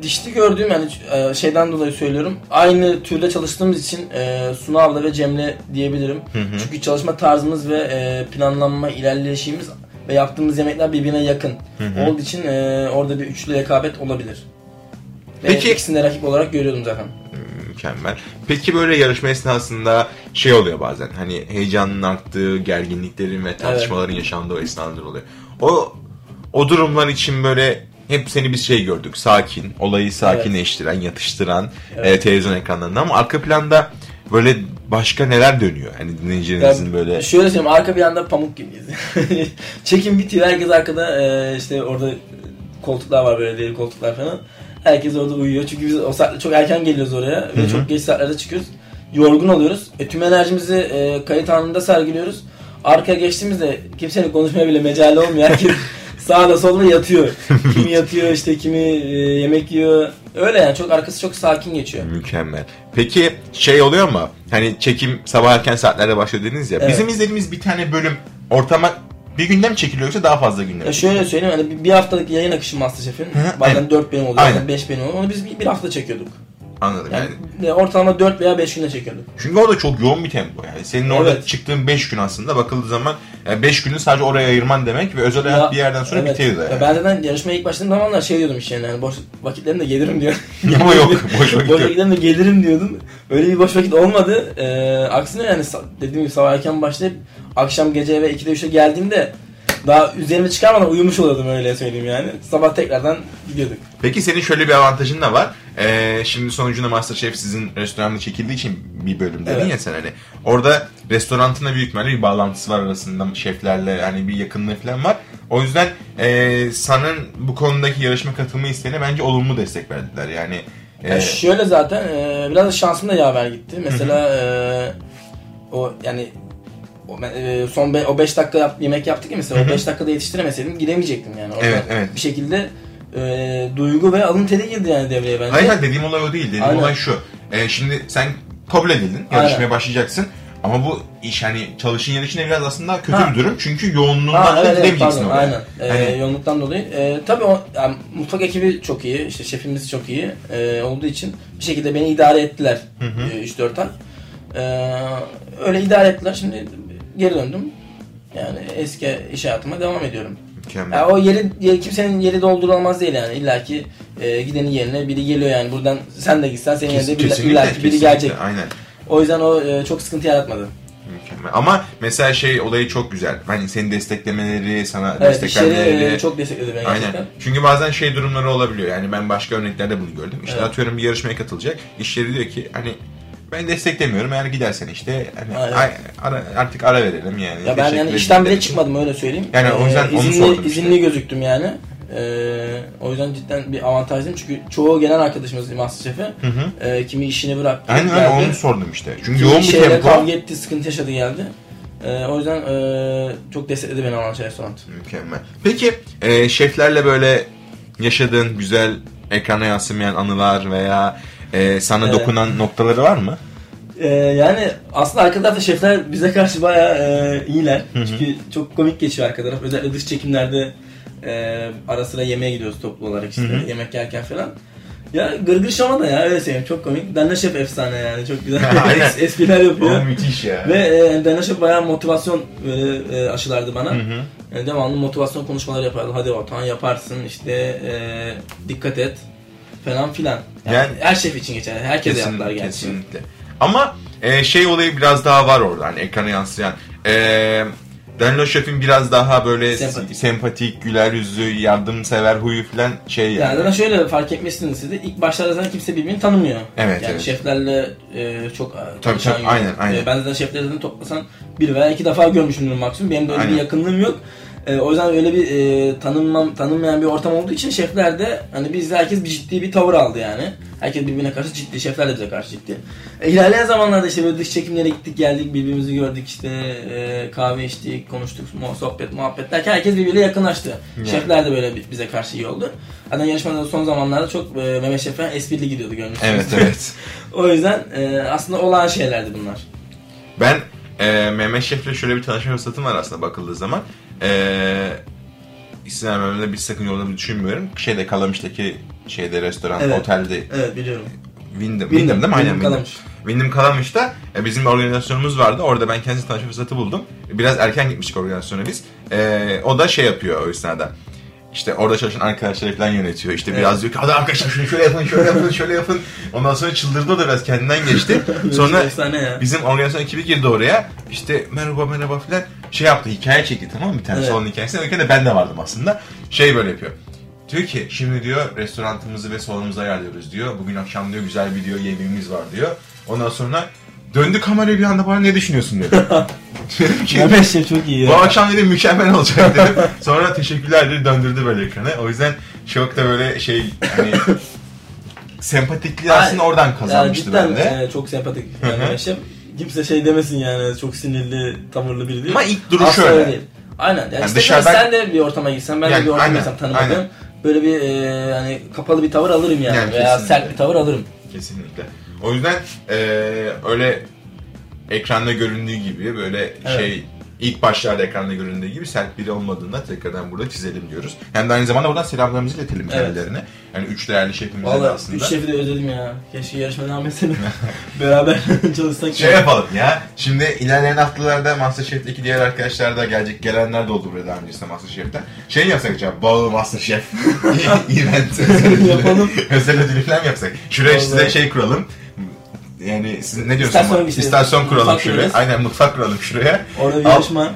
dişli gördüğüm yani eee, şeyden dolayı söylüyorum. Aynı türde çalıştığımız için eee Suna abla ve Cemre diyebilirim. Hı hı. Çünkü çalışma tarzımız ve eee, planlanma, ilerleyişimiz ve yaptığımız yemekler birbirine yakın. Hı hı. Olduğu için eee, orada bir üçlü rekabet olabilir. Peki- ikisini de rakip olarak görüyordum zaten. Mükemmel. Peki böyle yarışma esnasında şey oluyor bazen hani heyecanın arttığı, gerginliklerin ve tartışmaların yaşandığı esnalar oluyor. O o durumlar için böyle hep seni bir şey gördük. Sakin, olayı sakinleştiren, yatıştıran Evet. e, televizyon ekranlarında ama arka planda böyle başka neler dönüyor? Hani dinleyicilerinizin Ya, böyle Şöyle söyleyeyim arka bir anda pamuk gibiyiz. Çekim bitiyor herkes arkada e, işte orada koltuklar var böyle deri koltuklar falan. Herkes orada uyuyor çünkü biz o saatte çok erken geliyoruz oraya ve Hı hı. çok geç saatlerde çıkıyoruz. Yorgun oluyoruz. E, tüm enerjimizi e, kayıt anında sergiliyoruz. Arkaya geçtiğimizde kimsenin konuşmaya bile mecali olmuyor. Herkes sağda solda yatıyor. Kimi yatıyor işte kimi e, yemek yiyor. Öyle yani çok arkası çok sakin geçiyor. Mükemmel. Peki şey oluyor mu? Hani çekim sabah erken saatlerde başlıyor dediniz ya. Evet. Bizim izlediğimiz bir tane bölüm ortama bir günde mi çekiliyor yoksa daha fazla günde mi? Ya şöyle söyleyeyim hani bir- haftalık yayın akışı Masterchef'in bazen aynen. 4 bölüm oluyor Aynen. bazen 5 bölüm oluyor. Onu biz bir hafta çekiyorduk. Anladım Yani, yani. e, ortalama 4 veya 5 günde çekiyorduk. Çünkü orada çok yoğun bir tempo yani. Senin orada Evet. çıktığın 5 gün aslında bakıldığı zaman 5 günü sadece oraya ayırman demek ve özel hayat Ya, bir yerden sonra evet. bitiyor da Ya yani. Ben zaten yarışmaya ilk başladığım zamanlar şey diyordum işte yani, yani boş vakitlerimde gelirim diyor. Ama yok boş vakit boş yok. vakitlerimde gelirim diyordum. Öyle bir boş vakit olmadı. Ee, aksine yani dediğim gibi sabah erken başlayıp akşam gece eve 2'de 3'e geldiğimde daha üzerime çıkarmadan uyumuş oluyordum öyle söyleyeyim yani. Sabah tekrardan gidiyorduk. Peki senin şöyle bir avantajın da var. Ee, şimdi sonucunda Masterchef sizin restoranda çekildiği için bir bölüm dedin Evet. ya sen hani. Orada restorantına büyük ihtimalle bir bağlantısı var arasında şeflerle hani bir yakınlığı falan var. O yüzden e, sanın bu konudaki yarışma katılma isteğine bence olumlu destek verdiler. Yani e, Ya şöyle zaten e, biraz da şansım da yaver gitti. Mesela e, o yani o, e, son be, o 5 dakika yap- yemek yaptık ya mesela o 5 dakikada yetiştiremeseydim gidemeyecektim yani. Orada Evet, evet. Bir şekilde e, duygu ve alın teri girdi yani devreye bence. Hayır hayır dediğim olay o değil. Dediğim Aynen. olay şu. Ee, şimdi sen kabul edildin. Yarışmaya Aynen. başlayacaksın. Ama bu iş hani çalışın yer içinde biraz aslında kötü Ha. bir durum. Çünkü yoğunluğundan Ha, evet, evet, pardon, oraya. aynen. Ee, Hani- yoğunluktan dolayı. Ee, tabii o, yani mutfak ekibi çok iyi, işte şefimiz çok iyi ee, olduğu için bir şekilde beni idare ettiler Hı hı. ee, 3-4 ay. Ee, öyle idare ettiler. Şimdi geri döndüm. Yani eski iş hayatıma devam ediyorum. Mükemmel. Ya o yeri, yeri- kimsenin yeri doldurulamaz değil yani. İlla ki e, gidenin yerine biri geliyor yani. Buradan sen de gitsen senin Kes- yerine biri, illa ki biri gelecek. Aynen. O yüzden o e, çok sıkıntı yaratmadı. Mükemmel. Ama mesela şey olayı çok güzel. Hani seni desteklemeleri, sana Evet destek işleri vermeleri. e, çok destekledi beni gerçekten. Aynen. Çünkü bazen şey durumları olabiliyor. Yani ben başka örneklerde bunu gördüm. İşte Evet. atıyorum bir yarışmaya katılacak. İşleri diyor ki hani ben desteklemiyorum. Eğer gidersen işte hani Aynen. ay- ara- artık ara verelim yani. Ya ben yani işten bile çıkmadım öyle söyleyeyim. Yani o yüzden Ee, onu izinli, sordum işte. izinli gözüktüm yani. Ee, o yüzden cidden bir avantajlıyım çünkü çoğu gelen arkadaşımız Masterchef'e Hı hı. e, kimi işini bıraktı. Aynen geldi. öyle onu sordum işte. Çünkü yoğun bir şeyle tempo. kavga etti, sıkıntı yaşadı geldi. Ee, o yüzden e, çok destekledi beni Avanç Restoran. Mükemmel. Peki e, şeflerle böyle yaşadığın güzel ekrana yansımayan anılar veya e, sana Evet. dokunan noktaları var mı? Ee, yani aslında arka tarafta şefler bize karşı bayağı e, iyiler. Çünkü çok komik geçiyor arka taraf. Özellikle dış çekimlerde e, ara sıra yemeğe gidiyoruz toplu olarak işte Hı hı. yemek yerken falan. Ya gırgır şama da ya öyle söyleyeyim çok komik. Danla Şef efsane yani çok güzel es- espriler yapıyor. müthiş ya. Ve e, Danla Şef bayağı motivasyon böyle e, aşılardı bana. Hı hı. Yani devamlı motivasyon konuşmaları yapardı. Hadi Batuhan yaparsın işte e, dikkat et falan filan. Yani, Yani- her şef için geçer. Herkese yaptılar gerçi. Kesinlikle. Ama e, şey olayı biraz daha var orada hani ekrana yansıyan. E, Danilo Şef'in biraz daha böyle Sempatik. sempatik, güler yüzlü, yardımsever huyu falan şey Yani yani. zaten şöyle fark etmişsiniz siz de ilk başlarda zaten kimse birbirini tanımıyor. Evet, Yani evet. şeflerle e, çok Tabii, tanışan tabii, yok. aynen, aynen. E, ben zaten şefleri zaten toplasan bir veya iki defa görmüşümdür maksimum. Benim de öyle Aynen. bir yakınlığım yok. E, o yüzden öyle bir e, tanınmam, tanınmayan bir ortam olduğu için şefler de hani bizde herkes bir ciddi bir tavır aldı yani. Herkes birbirine karşı ciddi, şefler de bize karşı ciddi. E, ilerleyen zamanlarda işte böyle dış çekimlere gittik geldik birbirimizi gördük işte e, kahve içtik, konuştuk, sohbet, muhabbet derken herkes birbiriyle yakınlaştı. Yani. Şefler de böyle bi- bize karşı iyi oldu. Zaten yarışmada son zamanlarda çok e, Mehmet Şef falan esprili gidiyordu görmüşsünüz. Evet evet. o yüzden e, aslında olağan şeylerdi bunlar. Ben e, Mehmet Şef'le şöyle bir tanışma fırsatım var aslında bakıldığı zaman. E, isim vermemde bir sakınca olduğunu düşünmüyorum. Şeyde Kalamış'taki şeyde restoran, Evet. otelde Evet biliyorum. Windham, Windham değil mi? Aynen Windham Windham. Kalamış. Windham Kalamış'ta e, bizim organizasyonumuz vardı. Orada ben kendisi tanışma fırsatı buldum. Biraz erken gitmiştik organizasyona biz. E, o da şey yapıyor o esnada. İşte orada çalışan arkadaşları falan yönetiyor. İşte biraz diyor ki hadi arkadaşlar şunu şöyle yapın, şöyle yapın, şöyle yapın. Ondan sonra çıldırdı o da biraz kendinden geçti. Sonra bizim organizasyon ekibi girdi oraya. İşte merhaba merhaba falan şey yaptı hikaye çekti tamam mı? Bir tane Evet. salon hikayesi. Öyle de ben de vardım aslında. Şey böyle yapıyor. Diyor ki şimdi diyor restoranımızı ve salonumuzu ayarlıyoruz diyor. Bugün akşam diyor güzel bir diyor yemeğimiz var diyor. Ondan sonra döndü kameraya bir anda bana ne düşünüyorsun dedi. Dedim ki Mehmet Şef çok iyi bu ya. akşam dedim mükemmel olacak dedim. Sonra teşekkürler dedi döndürdü böyle ekranı. O yüzden çok da böyle şey hani sempatikliği aslında oradan kazanmıştı cidden bende. e, çok sempatik Şef. Kimse şey demesin yani çok sinirli, tavırlı biri değil. Ama ilk duruşu Asla öyle. değil. Aynen. Yani, Yani işte dışarıdan- sen de bir ortama gitsen, ben Yani de bir ortama aynen, gitsem tanımadığım aynen. böyle bir e, hani kapalı bir tavır alırım yani, Yani veya kesinlikle. sert bir tavır alırım. Kesinlikle. O yüzden eee, öyle ekranda göründüğü gibi böyle Evet. şey ilk başlarda ekranda göründüğü gibi sert biri olmadığında tekrardan burada çizelim diyoruz. Hem de aynı zamanda buradan selamlarımızı iletelim Evet. kendilerine. Yani üç değerli şefimize de Valla aslında. üç şefi de özledim ya. Keşke yarışma devam etseydim. Beraber çalışsak. Şey ya. yapalım ya. Şimdi ilerleyen haftalarda Masterchef'teki diğer arkadaşlar da gelecek. Gelenler de oldu buraya daha öncesinde Masterchef'ten. Şey yapsak acaba? Bağı Masterchef. Event. Yapalım. Özel ödülü falan yapsak? Şuraya Vallahi. size şey kuralım. Yani siz ne diyorsunuz? İstasyon işte. İstasyon kuralım Mutfak şuraya. kurarız. Aynen mutfak kuralım şuraya. Orada bir Al. yarışma.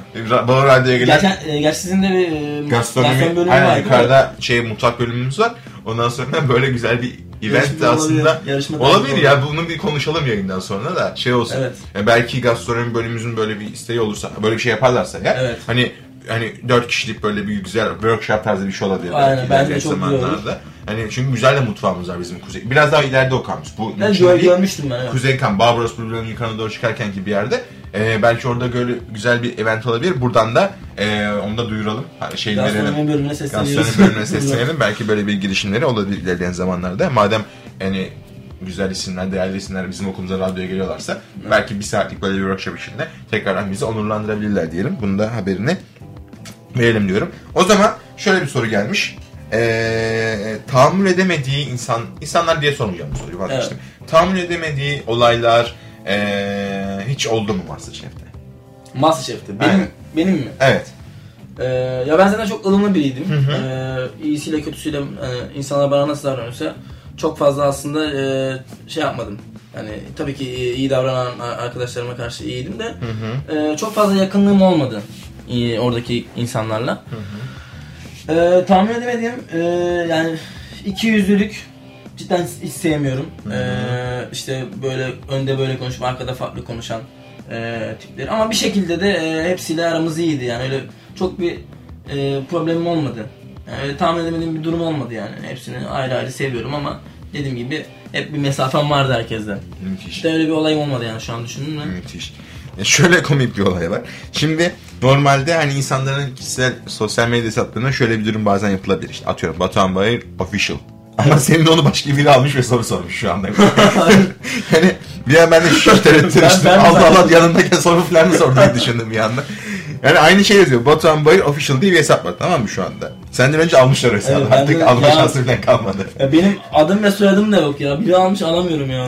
Bağır Radyo'ya gelen Gerçi, e, gerçi sizin de bir e, gastronomi, bölümü aynen var. yukarıda şey mutfak bölümümüz var. Ondan sonra böyle güzel bir event Yarışma de aslında olabilir, olabilir ya bunu bir konuşalım yayından sonra da şey olsun. Evet. Ya belki gastronomi bölümümüzün böyle bir isteği olursa böyle bir şey yaparlarsa ya Evet. hani hani dört kişilik böyle bir güzel workshop tarzı bir şey olabilir Aynen, belki bence çok güzel olur. zamanlarda. Hani çünkü güzel de mutfağımız var bizim kuzey. Biraz daha ileride o kampüs. Bu Ben gör, görmüştüm ben evet. Kuzey Kamp, Barbaros Blue'ların yukarı doğru çıkarken ki bir yerde. Ee, belki orada böyle güzel bir event olabilir. Buradan da e, onu da duyuralım. Hani şey verelim. Bölümüne sesleniyoruz. Gastronomi bölümüne seslenelim. Belki böyle bir girişimleri olabilir ilerleyen zamanlarda. Madem hani güzel isimler, değerli isimler bizim okulumuza radyoya geliyorlarsa belki bir saatlik böyle bir workshop içinde tekrardan bizi onurlandırabilirler diyelim. Bunu da haberini verelim diyorum. O zaman şöyle bir soru gelmiş. Ee, tahammül edemediği insan, insanlar diye sormayacağım bu soruyu vazgeçtim. Tahammül edemediği olaylar ee, hiç oldu mu Masterchef'te? Masterchef'te. Benim, Aynen. benim mi? Evet. Ee, ya ben zaten çok ılımlı biriydim. Hı hı. Ee, iyisiyle kötüsüyle hani insanlar bana nasıl davranıyorsa çok fazla aslında e, şey yapmadım. Yani tabii ki iyi davranan arkadaşlarıma karşı iyiydim de e, çok fazla yakınlığım olmadı e, oradaki insanlarla. E, tahmin edemediğim e, yani iki yüzlülük cidden hiç sevmiyorum. E, işte böyle önde böyle konuşup arkada farklı konuşan e, tipleri. Ama bir şekilde de e, hepsiyle aramız iyiydi yani öyle çok bir e, problemim olmadı. Yani öyle tahmin edemediğim bir durum olmadı yani. Hepsini ayrı ayrı seviyorum ama dediğim gibi hep bir mesafem vardı herkesten. Müthiş. İşte öyle bir olayım olmadı yani şu an düşündüm mü? Müthiş. Şöyle komik bir olay var. Şimdi normalde hani insanların kişisel sosyal medya hesaplarına şöyle bir durum bazen yapılabilir. İşte atıyorum Batuhan Bayır official. Ama senin onu başka biri almış ve soru sormuş şu anda. yani bir an ben de şu tereddüt Ben- ettim. ben Allah Allah yanındaki soru falan mı sordu diye düşündüm bir anda. Yani aynı şey yazıyor. Batuhan Bayır official diye bir hesap var tamam mı şu anda? Senden önce almışlar o hesabı. Evet, Artık de- alma ya- şansı falan kalmadı. Ya benim adım ve soyadım da yok ya. Biri almış alamıyorum ya.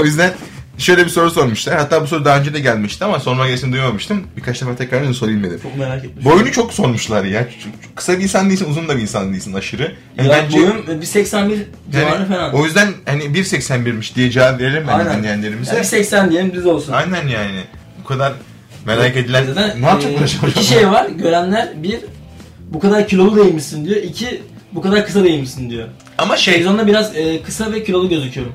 o yüzden şöyle bir soru sormuşlar. Hatta bu soru daha önce de gelmişti ama sorma gelişini duymamıştım. Birkaç defa tekrar sorayım dedim. Çok merak ettim. Boyunu çok sormuşlar ya. Kısa bir insan değilsin, uzun da bir insan değilsin aşırı. Yani Ya bence- boyum bir 81 civarı yani falan. O yüzden hani 1.81'miş diye cevap veririm ben Aynen. dinleyenlerimize. Ya bir 80 diyelim düz olsun. Aynen yani. Bu kadar merak edilen... Zaten, ne yapacak e? İki şey var. Görenler bir bu kadar kilolu değilmişsin diyor. İki bu kadar kısa değilmişsin diyor. Ama şey... Televizyonda biraz e, kısa ve kilolu gözüküyorum.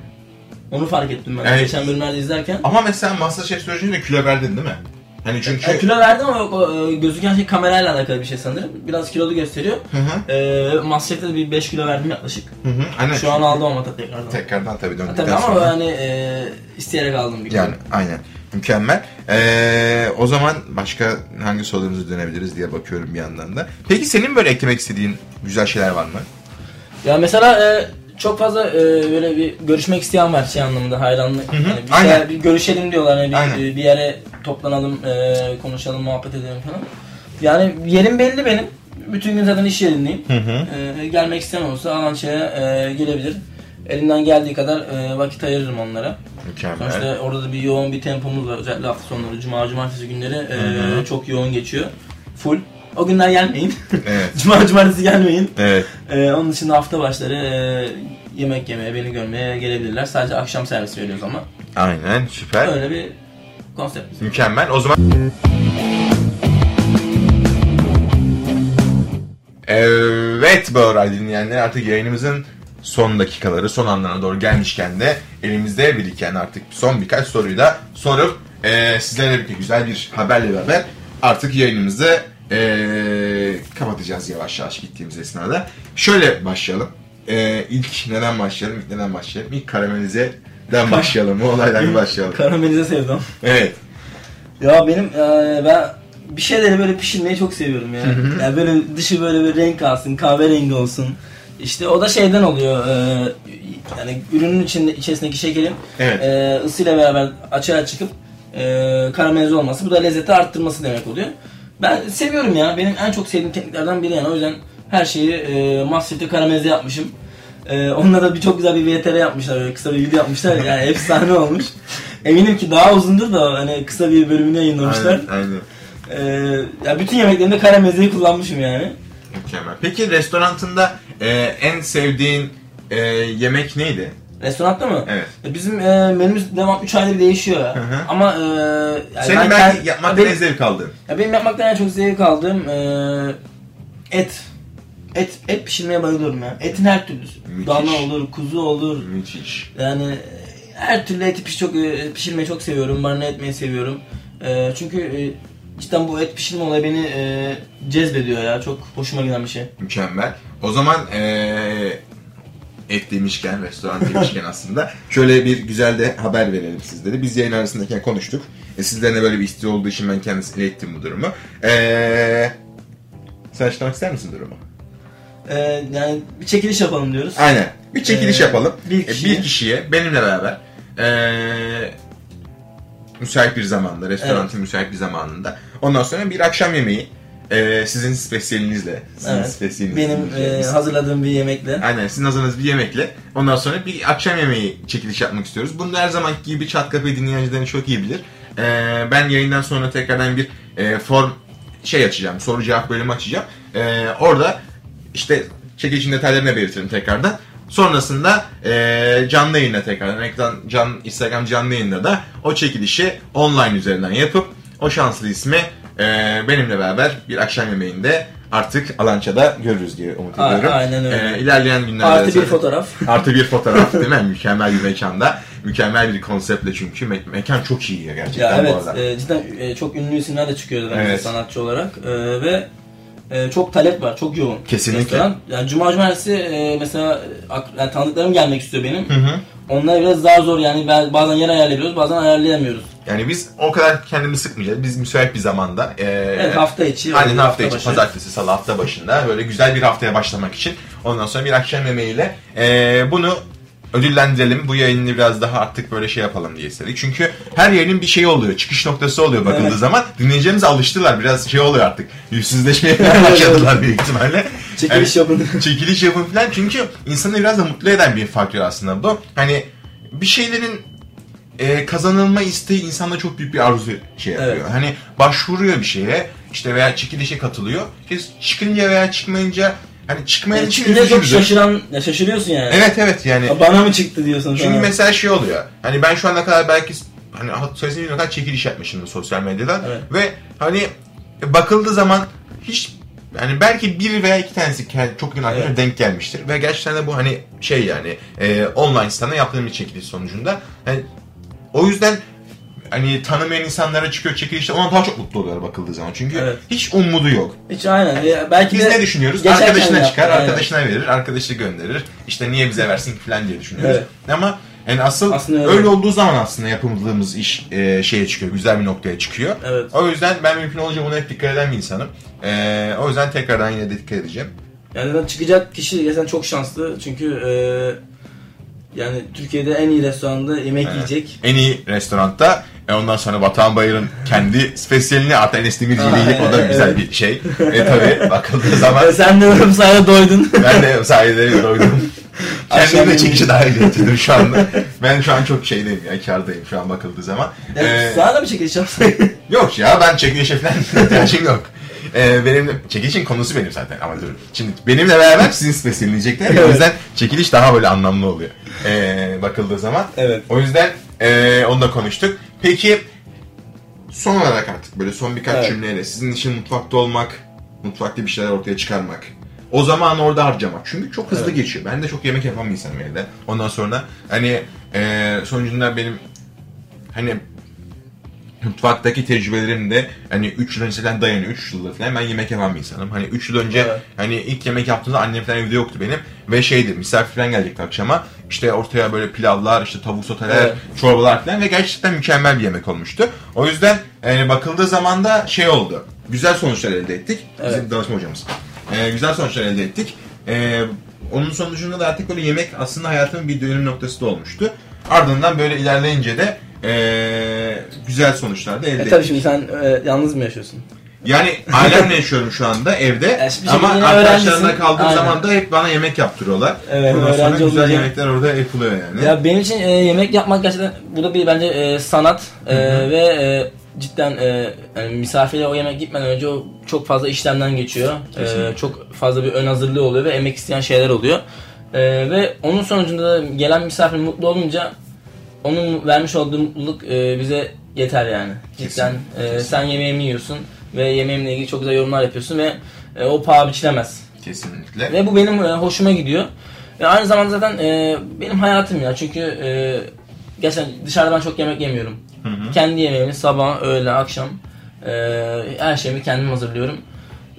Onu fark ettim ben Evet. geçen bölümlerde izlerken. Ama mesela Masterchef sürecinde kilo verdin değil mi? Hani çünkü... Ya, kilo verdim ama yok, e, gözüken şey kamerayla alakalı bir şey sanırım. Biraz kilolu gösteriyor. Hı hı. E, Masterchef'te de bir 5 kilo verdim yaklaşık. Hı hı. Aynen. Şu an aldım ama tekrardan. Tekrardan tabii döndükten Tabii ama sonra. yani e, isteyerek aldım bir kilo. Yani aynen. Mükemmel. Ee, o zaman başka hangi sorularımıza dönebiliriz diye bakıyorum bir yandan da. Peki senin böyle eklemek istediğin güzel şeyler var mı? Ya mesela e, çok fazla e, böyle bir görüşmek isteyen var şey anlamında hayranlık. hı. Yani bir, Aynen. şeyler- bir görüşelim diyorlar. Yani Aynen. bir, bir yere toplanalım, e, konuşalım, muhabbet edelim falan. Yani yerim belli benim. Bütün gün zaten iş yerindeyim. Hı hı. E, gelmek isteyen olsa Alança'ya e, gelebilir. Elimden geldiği kadar e, vakit ayırırım onlara. Mükemmel. Sonuçta orada da bir yoğun bir tempomuz var. Özellikle hafta sonları, cuma, cumartesi günleri e, Hı hı. çok yoğun geçiyor. Full. O günler gelmeyin. Evet. cuma, cumartesi gelmeyin. Evet. Ee, onun dışında hafta başları e, yemek yemeye, beni görmeye gelebilirler. Sadece akşam servisi veriyoruz ama. Aynen. Süper. Öyle bir konsept. Mükemmel. O zaman Evet Bağıray dinleyenler artık yayınımızın son dakikaları, son anlarına doğru gelmişken de elimizde biriken artık son birkaç soruyu da sorup e, sizlerle birlikte güzel bir haberle beraber artık yayınımızı e, kapatacağız yavaş yavaş gittiğimiz esnada. Şöyle başlayalım. E, ilk neden başlayalım? İlk neden başlayalım? İlk karamelize'den başlayalım. Bu olaydan başlayalım. Karamelize sevdam. Evet. Ya benim e, ben bir şeyleri böyle pişirmeyi çok seviyorum ya. yani böyle dışı böyle bir renk alsın, kahverengi olsun. İşte o da şeyden oluyor. e, yani ürünün içinde içerisindeki şekerin Evet. e, ısıyla beraber açığa çıkıp e, karamelize olması. Bu da lezzeti arttırması demek oluyor. Ben seviyorum ya. Benim en çok sevdiğim tekniklerden biri yani. O yüzden her şeyi e, Masterchef'te karamelize yapmışım. E, onunla da bir çok güzel bir VTR yapmışlar. Böyle kısa bir video yapmışlar. Yani efsane olmuş. Eminim ki daha uzundur da hani kısa bir bölümünü yayınlamışlar. Aynen, aynen. Ee, ya bütün yemeklerimde karamezeyi kullanmışım yani. Mükemmel. Peki restorantında e, en sevdiğin e, yemek neydi? Restoranda mı? Evet. E, Bizim e, menümüz devam 3 aydır değişiyor ya. Hı hı. Ama e, yani Senin ben belki kend- yapmaktan benim, en zevk aldığın. ya benim yapmaktan en çok zevk aldığım e, et. Et et pişirmeye bayılıyorum ya. Etin her türlüsü. Müthiş. Dana olur, kuzu olur. Müthiş. Yani e, her türlü eti piş çok e, pişirmeyi çok seviyorum. Marine etmeyi seviyorum. E, çünkü e, cidden bu et pişirme olayı beni e, cezbediyor ya. Çok hoşuma giden bir şey. Mükemmel. O zaman e, et demişken, restoran demişken aslında şöyle bir güzel de haber verelim sizlere. Biz yayın arasındayken konuştuk. E, sizlerin de böyle bir isteği olduğu için ben kendisine ilettim bu durumu. E, sen açıklamak ister misin durumu? E, yani bir çekiliş yapalım diyoruz. Aynen. Bir çekiliş Ee, yapalım. bir E, kişiye. bir kişiye benimle beraber ee, müsait bir zamanda, restoranın müsait bir zamanında. Ondan sonra bir akşam yemeği ee, sizin spesiyelinizle. Sizin Evet. spesiyelinizle Benim e, yiyeceğimiz. hazırladığım bir yemekle. Aynen sizin hazırladığınız bir yemekle. Ondan sonra bir akşam yemeği çekiliş yapmak istiyoruz. Bunu her zamanki gibi Çat Kafe dinleyicilerin çok iyi bilir. Ee, ben yayından sonra tekrardan bir e, form şey açacağım. Soru cevap bölümü açacağım. Ee, orada işte çekilişin detaylarını belirtirim tekrardan. Sonrasında e, canlı yayında tekrar ekran can Instagram canlı yayında da o çekilişi online üzerinden yapıp o şanslı ismi e, benimle beraber bir akşam yemeğinde artık Alança'da görürüz diye umut A- ediyorum. aynen öyle. E, ilerleyen günlerde Artı bir fotoğraf. Artı bir fotoğraf değil mi? Mükemmel bir mekanda. Mükemmel bir konseptle çünkü. Me- mekan çok iyi ya gerçekten Ya bu evet arada. e, cidden e, çok ünlü isimler de çıkıyordu bence Evet. sanatçı olarak E, ve e, çok talep var, çok yoğun. Kesinlikle. Restoran. Yani Cuma Cumartesi e, mesela e, yani tanıdıklarım gelmek istiyor benim. Hı hı. Onlar biraz daha zor yani bazen yer ayarlayabiliyoruz bazen ayarlayamıyoruz. Yani biz o kadar kendimizi sıkmayacağız. Biz müsait bir zamanda. E, Evet hafta içi. Aynen hafta hafta içi, başı. pazartesi, salı hafta başında böyle güzel bir haftaya başlamak için ondan sonra bir akşam yemeğiyle e, bunu ödüllendirelim. Bu yayını biraz daha artık böyle şey yapalım diye istedik. Çünkü her yayının bir şeyi oluyor. Çıkış noktası oluyor bakıldığı Evet. zaman. Dinleyicilerimiz alıştılar. Biraz şey oluyor artık. Yüzsüzleşmeye başladılar büyük ihtimalle. Çekiliş Yani- yapın. çekiliş yapın falan. Çünkü insanı biraz da mutlu eden bir faktör aslında bu. Hani bir şeylerin e, kazanılma isteği insanda çok büyük bir arzu şey yapıyor. Evet. Hani başvuruyor bir şeye işte veya çekilişe katılıyor. Kes çıkınca veya çıkmayınca hani çıkmayan Yani için çok şaşıran, ya şaşırıyorsun yani. Evet evet yani. Ya Bana mı çıktı diyorsun Çünkü sonra. mesela şey oluyor. Hani ben şu ana kadar belki hani sayısını bilmiyorum kadar çekiliş yapmışımdır sosyal medyada. Evet. Ve hani bakıldığı zaman hiç yani belki bir veya iki tanesi çok yakın arkadaşlar Evet. denk gelmiştir. Ve gerçekten de bu hani şey yani e, online sitede yaptığım bir çekiliş sonucunda. Hani, o yüzden hani tanımayan insanlara çıkıyor çekilişte ona daha çok mutlu oluyorlar bakıldığı zaman. Çünkü Evet. hiç umudu yok. Hiç aynen. Ya belki Biz de ne düşünüyoruz? Arkadaşına yaptı, çıkar, aynen. arkadaşına verir, arkadaşı gönderir. İşte niye bize versin ki falan diye düşünüyoruz. Evet. Ama yani asıl Aslında öyle. öyle. olduğu zaman aslında yapıldığımız iş e, şeye çıkıyor, güzel bir noktaya çıkıyor. Evet. O yüzden ben mümkün olunca buna hep dikkat eden bir insanım. E, o yüzden tekrardan yine de dikkat edeceğim. Yani çıkacak kişi gerçekten çok şanslı. Çünkü e, yani Türkiye'de en iyi restoranda yemek yiyecek. En iyi restoranda e, ondan sonra Batuhan Bayır'ın kendi spesiyelini artık Enes Demirci'yle yiyip o da Evet. güzel bir şey. E tabi bakıldığı zaman Ve sen de umarım sayede doydun. Ben de sayede doydum. Kendime yemeği. çekici dahil getirdim şu anda. Ben şu an çok şeydeyim ya, kardayım şu an bakıldığı zaman. Yani Ee, sana da mı çekiliş yapsak? yok ya, ben çekilişe falan ihtiyacım yok. Ee, benim çekilişin konusu benim zaten ama dur. Şimdi benimle beraber sizin spesiyeleyecekler ya, o yüzden çekiliş daha böyle anlamlı oluyor. Ee, bakıldığı zaman. Evet. O yüzden ee, onu da konuştuk. Peki son olarak artık böyle son birkaç Evet. cümleyle sizin için mutfakta olmak, mutfakta bir şeyler ortaya çıkarmak. O zaman orada harcamak. Çünkü çok hızlı Evet. geçiyor. Ben de çok yemek yapan bir insanım evde. Ondan sonra hani e, sonucunda benim hani mutfaktaki tecrübelerim de hani 3 yıl önceden dayanıyor. 3 yıldır falan ben yemek yapan bir insanım. Hani 3 yıl önce Evet. hani ilk yemek yaptığımda annem falan evde yoktu benim. Ve şeydi misafir falan gelecekti akşama. İşte ortaya böyle pilavlar, işte tavuk soteler, Evet. çorbalar falan ve gerçekten mükemmel bir yemek olmuştu. O yüzden yani bakıldığı zaman da şey oldu. Güzel sonuçlar elde ettik. Bizim Evet. danışma hocamız. Ee, güzel sonuçlar elde ettik. Ee, onun sonucunda da artık böyle yemek aslında hayatımın bir dönüm noktası da olmuştu. Ardından böyle ilerleyince de ee, güzel sonuçlar da elde e tabii şimdi sen e, yalnız mı yaşıyorsun? Yani ailemle yaşıyorum şu anda evde. Şimdi ama arkadaşlarımla kaldığım Aynen. zaman da hep bana yemek yaptırıyorlar. Evet, Ondan sonra güzel olunca- yemekler orada yapılıyor yani. Ya benim için e, yemek yapmak gerçekten bu da bir bence e, sanat E, ve e, cidden e, yani misafire o yemek gitmeden önce o çok fazla işlemden geçiyor. E, çok fazla bir ön hazırlığı oluyor ve emek isteyen şeyler oluyor. E, ve onun sonucunda da gelen misafir mutlu olunca onun vermiş olduğu mutluluk e, bize yeter yani. Cidden Kesinlikle, e, kesinlikle. sen yemeğimi yiyorsun ve yemeğimle ilgili çok güzel yorumlar yapıyorsun ve e, o paha biçilemez. Kesinlikle. Ve bu benim e, hoşuma gidiyor. Ve aynı zamanda zaten e, benim hayatım ya. Çünkü e, gerçekten dışarıda ben çok yemek yemiyorum. Kendi yemeğimi sabah, öğle, akşam e, her şeyimi kendim hazırlıyorum.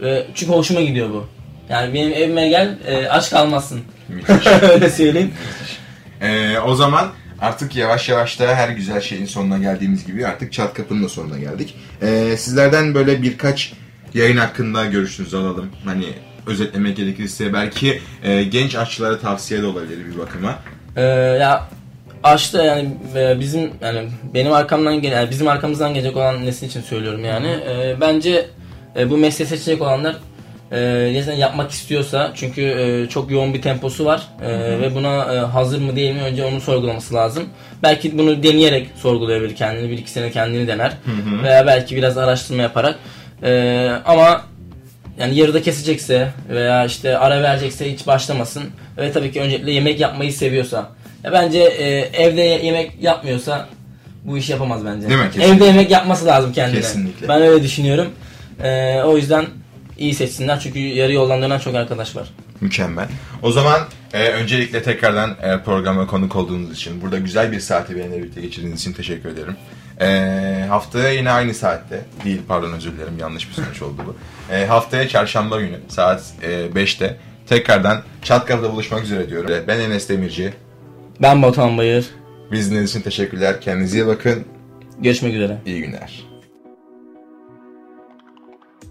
E, çünkü hoşuma gidiyor bu. Yani benim evime gel e, aç kalmazsın. Öyle söyleyeyim. Ee, o zaman artık yavaş yavaş da her güzel şeyin sonuna geldiğimiz gibi artık çat kapının da sonuna geldik. Ee, sizlerden böyle birkaç yayın hakkında görüşünüzü alalım. Hani özetlemek gerekirse belki e, genç aşçılara tavsiye de olabilir bir bakıma. E, ya aşta yani e, bizim yani benim arkamdan gelen bizim arkamızdan gelecek olan nesil için söylüyorum yani. E, bence e, bu mesleği seçecek olanlar e, gerçekten yapmak istiyorsa çünkü e, çok yoğun bir temposu var E, ve buna e, hazır mı değil mi önce onu sorgulaması lazım. Belki bunu deneyerek sorgulayabilir kendini bir iki sene kendini dener veya belki biraz araştırma yaparak E, ama yani yarıda kesecekse veya işte ara verecekse hiç başlamasın. Ve tabii ki öncelikle yemek yapmayı seviyorsa. Ya bence e, evde yemek yapmıyorsa bu işi yapamaz bence. Değil mi? Kesinlikle. Evde yemek yapması lazım kendine. Kesinlikle. Ben öyle düşünüyorum. E, o yüzden iyi seçsinler çünkü yarı yoldan dönen çok arkadaş var. Mükemmel. O zaman e, öncelikle tekrardan e, programa konuk olduğunuz için, burada güzel bir saati benimle birlikte geçirdiğiniz için teşekkür ederim. E, haftaya yine aynı saatte, değil pardon özür dilerim yanlış bir sonuç oldu bu. E, haftaya çarşamba günü saat e, 5'te tekrardan Çatkapı'da buluşmak üzere diyorum. Ben Enes Demirci. Ben Batuhan Bayır. Biz dinlediğiniz için teşekkürler. Kendinize iyi bakın. Görüşmek üzere. İyi günler.